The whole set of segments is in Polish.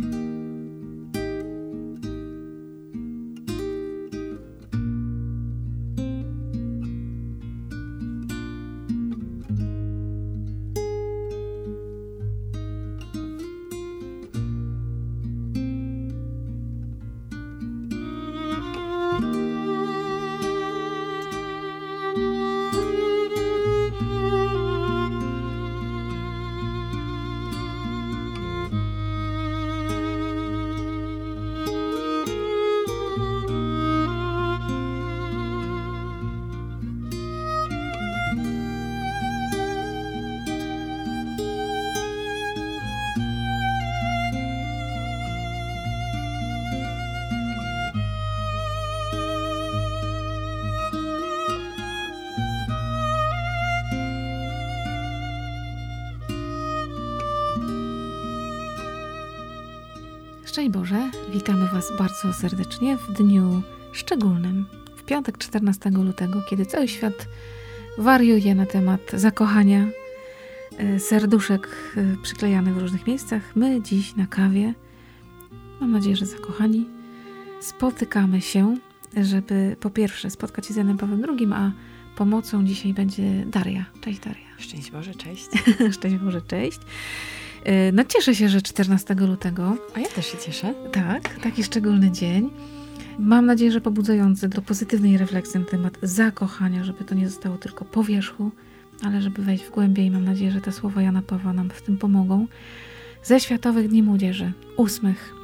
Bye. Szczęść Boże, witamy Was bardzo serdecznie w dniu szczególnym, w piątek 14 lutego, kiedy cały świat wariuje na temat zakochania, e, serduszek e, przyklejanych w różnych miejscach. My dziś na kawie, mam nadzieję, że zakochani, spotykamy się, żeby po pierwsze spotkać się z Janem Pawłem II, a pomocą dzisiaj będzie Daria. Cześć Daria. Szczęść Boże, cześć. Szczęść Boże, cześć. E, no cieszę się, że 14 lutego. A ja też się cieszę. Tak, taki szczególny dzień. Mam nadzieję, że pobudzający do pozytywnej refleksji na temat zakochania, żeby to nie zostało tylko po wierzchu, ale żeby wejść w głębiej. Mam nadzieję, że te słowa Jana Pawła nam w tym pomogą. Ze Światowych Dni Młodzieży, ósmych,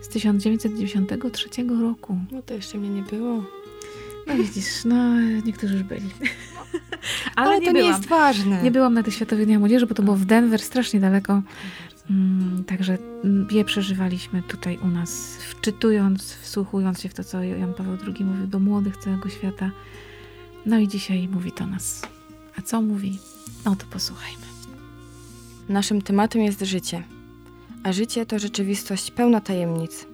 z 1993 roku. No to jeszcze mnie nie było. No widzisz, no niektórzy już byli. Ale, Ale nie to byłam. nie jest ważne. Nie byłam na tych Światowych Dniach Młodzieży, bo to było w Denver, strasznie daleko. Mm, także mm, je przeżywaliśmy tutaj u nas, wczytując, wsłuchując się w to, co Jan Paweł II mówił do młodych całego świata. No i dzisiaj mówi do nas. A co mówi? No to posłuchajmy. Naszym tematem jest życie. A życie to rzeczywistość pełna tajemnic.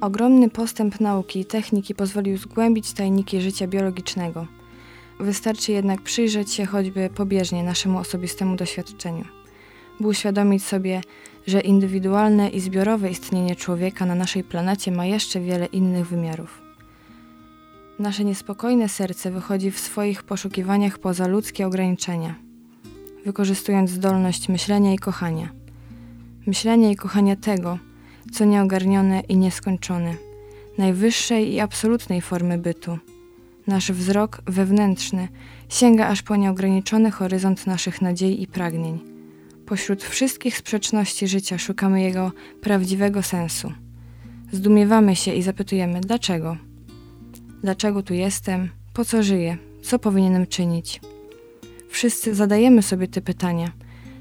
Ogromny postęp nauki i techniki pozwolił zgłębić tajniki życia biologicznego – Wystarczy jednak przyjrzeć się choćby pobieżnie naszemu osobistemu doświadczeniu, by uświadomić sobie, że indywidualne i zbiorowe istnienie człowieka na naszej planecie ma jeszcze wiele innych wymiarów. Nasze niespokojne serce wychodzi w swoich poszukiwaniach poza ludzkie ograniczenia, wykorzystując zdolność myślenia i kochania. Myślenia i kochania tego, co nieogarnione i nieskończone, najwyższej i absolutnej formy bytu – Nasz wzrok wewnętrzny sięga aż po nieograniczony horyzont naszych nadziei i pragnień. Pośród wszystkich sprzeczności życia szukamy jego prawdziwego sensu. Zdumiewamy się i zapytujemy, dlaczego? Dlaczego tu jestem? Po co żyję? Co powinienem czynić? Wszyscy zadajemy sobie te pytania.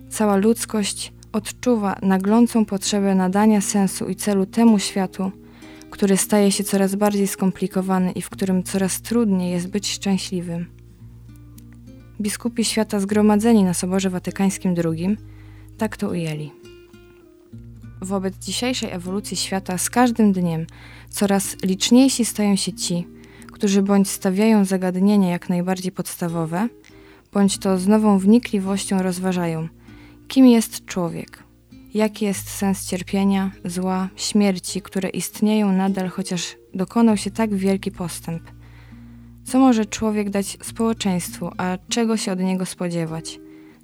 Cała ludzkość odczuwa naglącą potrzebę nadania sensu i celu temu światu, który staje się coraz bardziej skomplikowany i w którym coraz trudniej jest być szczęśliwym. Biskupi świata zgromadzeni na Soborze Watykańskim II tak to ujęli. Wobec dzisiejszej ewolucji świata z każdym dniem coraz liczniejsi stają się ci, którzy bądź stawiają zagadnienia jak najbardziej podstawowe, bądź to z nową wnikliwością rozważają, kim jest człowiek, jaki jest sens cierpienia, zła, śmierci, które istnieją nadal, chociaż dokonał się tak wielki postęp. Co może człowiek dać społeczeństwu, a czego się od niego spodziewać?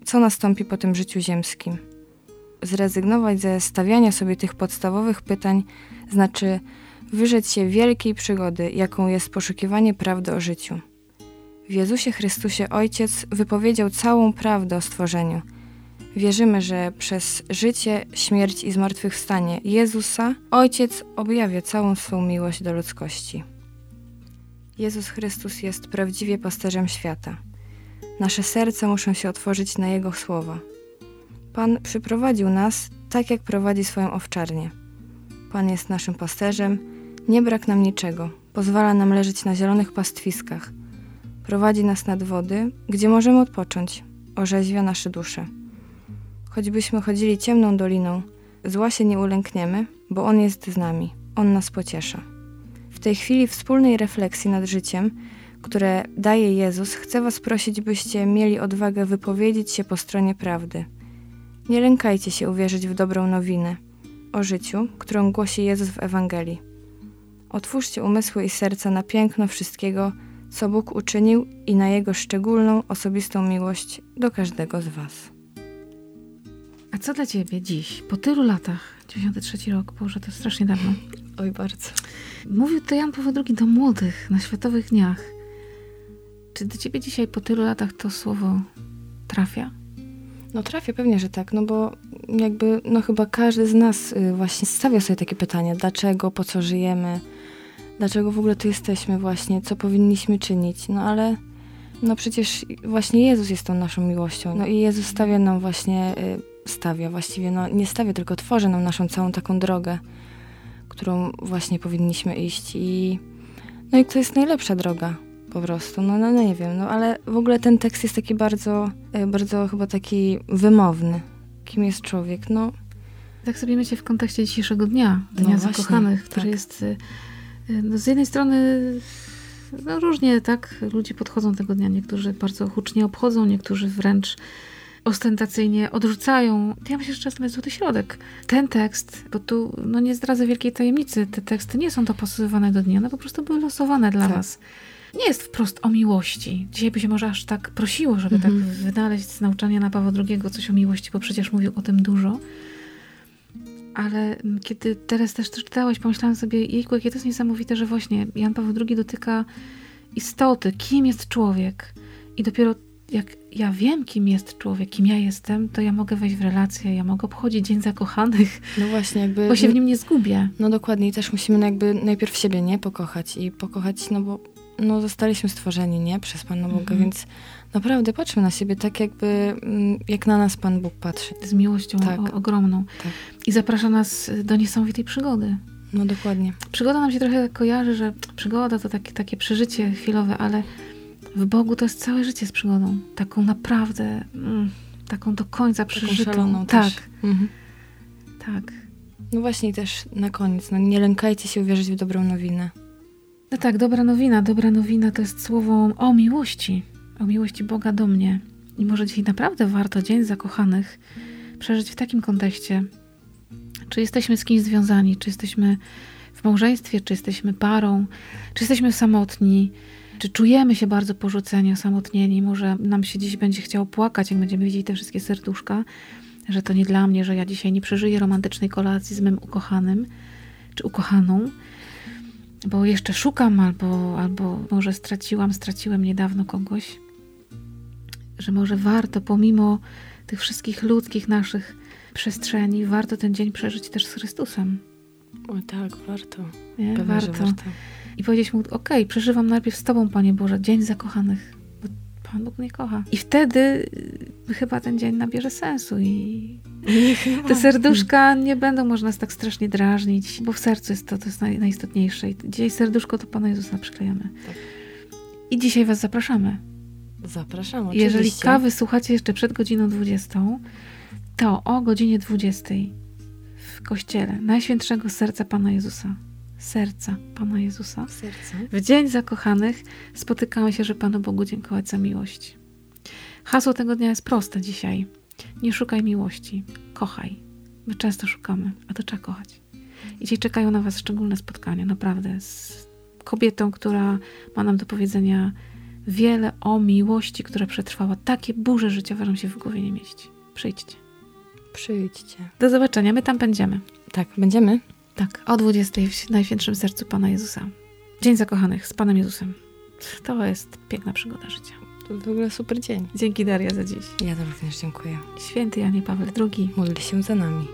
Co nastąpi po tym życiu ziemskim? Zrezygnować ze stawiania sobie tych podstawowych pytań znaczy wyrzec się wielkiej przygody, jaką jest poszukiwanie prawdy o życiu. W Jezusie Chrystusie Ojciec wypowiedział całą prawdę o stworzeniu – Wierzymy, że przez życie, śmierć i zmartwychwstanie Jezusa Ojciec objawia całą swą miłość do ludzkości. Jezus Chrystus jest prawdziwie pasterzem świata. Nasze serca muszą się otworzyć na Jego słowa. Pan przyprowadził nas tak, jak prowadzi swoją owczarnię. Pan jest naszym pasterzem, nie brak nam niczego, pozwala nam leżeć na zielonych pastwiskach, prowadzi nas nad wody, gdzie możemy odpocząć, orzeźwia nasze dusze. Choćbyśmy chodzili ciemną doliną, zła się nie ulękniemy, bo On jest z nami, On nas pociesza. W tej chwili wspólnej refleksji nad życiem, które daje Jezus, chcę Was prosić, byście mieli odwagę wypowiedzieć się po stronie prawdy. Nie lękajcie się uwierzyć w dobrą nowinę o życiu, którą głosi Jezus w Ewangelii. Otwórzcie umysły i serca na piękno wszystkiego, co Bóg uczynił i na Jego szczególną, osobistą miłość do każdego z Was. A co dla Ciebie dziś, po tylu latach, 93 rok, Boże, to strasznie dawno. Oj, bardzo. Mówił to Jan Paweł II do młodych na Światowych Dniach. Czy do Ciebie dzisiaj, po tylu latach, to słowo trafia? No trafia, pewnie, że tak, no bo jakby, no chyba każdy z nas y, właśnie stawia sobie takie pytanie, dlaczego, po co żyjemy, dlaczego w ogóle tu jesteśmy właśnie, co powinniśmy czynić, no ale no przecież właśnie Jezus jest tą naszą miłością, no i Jezus stawia nam właśnie, y, stawia właściwie, no nie stawia, tylko tworzy nam naszą całą taką drogę, którą właśnie powinniśmy iść i no i to jest najlepsza droga po prostu, no, no, no nie wiem, no ale w ogóle ten tekst jest taki bardzo, y, bardzo chyba taki wymowny, kim jest człowiek, no Tak sobie myślę w kontekście dzisiejszego dnia, Dnia No Zakochanych, który tak. jest y, no z jednej strony no różnie tak ludzie podchodzą tego dnia. Niektórzy bardzo hucznie obchodzą, niektórzy wręcz ostentacyjnie odrzucają. Ja myślę, że czasem jest złoty środek. Ten tekst, bo tu no nie zdradzę wielkiej tajemnicy, te teksty nie są dopasowywane do dnia, one po prostu były losowane dla Tak. was. Nie jest wprost o miłości. Dzisiaj by się może aż tak prosiło, żeby Mhm. tak wynaleźć z nauczania na Pawła II coś o miłości, bo przecież mówił o tym dużo. Ale mm, kiedy teraz też to czytałeś, pomyślałam sobie, jejku, jakie to jest niesamowite, że właśnie Jan Paweł II dotyka istoty, kim jest człowiek. I dopiero jak ja wiem, kim jest człowiek, kim ja jestem, to ja mogę wejść w relację, ja mogę obchodzić Dzień Zakochanych, no właśnie jakby... bo się w nim nie zgubię. No dokładnie i też musimy no jakby najpierw siebie, nie? Pokochać i pokochać, no bo no zostaliśmy stworzeni, nie? Przez Pana Boga, Mhm. więc naprawdę patrzmy na siebie tak jakby, mm, jak na nas Pan Bóg patrzy. Z miłością Tak. o, ogromną. Tak. I zaprasza nas do niesamowitej przygody. No dokładnie. Przygoda nam się trochę kojarzy, że przygoda to takie, takie przeżycie chwilowe, ale w Bogu to jest całe życie z przygodą. Taką naprawdę, mm, taką do końca przeżytą. tak. Mhm. tak. No właśnie też na koniec, no nie lękajcie się uwierzyć w dobrą nowinę. No tak, dobra nowina. Dobra nowina to jest słowo o miłości. O miłości Boga do mnie. I może dzisiaj naprawdę warto Dzień Zakochanych przeżyć w takim kontekście. Czy jesteśmy z kimś związani, czy jesteśmy w małżeństwie, czy jesteśmy parą, czy jesteśmy samotni, czy czujemy się bardzo porzuceni, osamotnieni. Może nam się dziś będzie chciało płakać, jak będziemy widzieli te wszystkie serduszka, że to nie dla mnie, że ja dzisiaj nie przeżyję romantycznej kolacji z mym ukochanym, czy ukochaną bo jeszcze szukam, albo, albo może straciłam, straciłem niedawno kogoś, że może warto, pomimo tych wszystkich ludzkich naszych przestrzeni, warto ten dzień przeżyć też z Chrystusem. O tak, warto. Nie? Pewnie, Warto. warto. I powiedzieć mu, okej, przeżywam najpierw z Tobą, Panie Boże, dzień zakochanych, bo Pan Bóg mnie kocha. I wtedy y, chyba ten dzień nabierze sensu i te serduszka nie będą można nas tak strasznie drażnić, bo w sercu jest to, to jest naj, najistotniejsze. I dzisiaj serduszko to Pana Jezusa przyklejamy. Tak. I dzisiaj Was zapraszamy. Zapraszam, oczywiście. Jeżeli kawy słuchacie jeszcze przed godziną 20, to o godzinie 20 w kościele Najświętszego Serca Pana Jezusa, Serca Pana Jezusa, Serce. w Dzień Zakochanych spotykamy się, że Panu Bogu dziękować za miłość. Hasło tego dnia jest proste dzisiaj. Nie szukaj miłości, kochaj. My często szukamy, a to trzeba kochać. I dzisiaj czekają na Was szczególne spotkania, naprawdę, z kobietą, która ma nam do powiedzenia wiele o miłości, która przetrwała takie burze życiowe, że się w głowie nie mieści. Przyjdźcie. Przyjdźcie. Do zobaczenia, my tam będziemy. Tak, będziemy? Tak, o 20 w Najświętszym Sercu Pana Jezusa. Dzień Zakochanych z Panem Jezusem. To jest piękna przygoda życia. To w ogóle super dzień. Dzięki Daria za dziś. Ja to również dziękuję. Święty Janie Paweł II. Módl się za nami.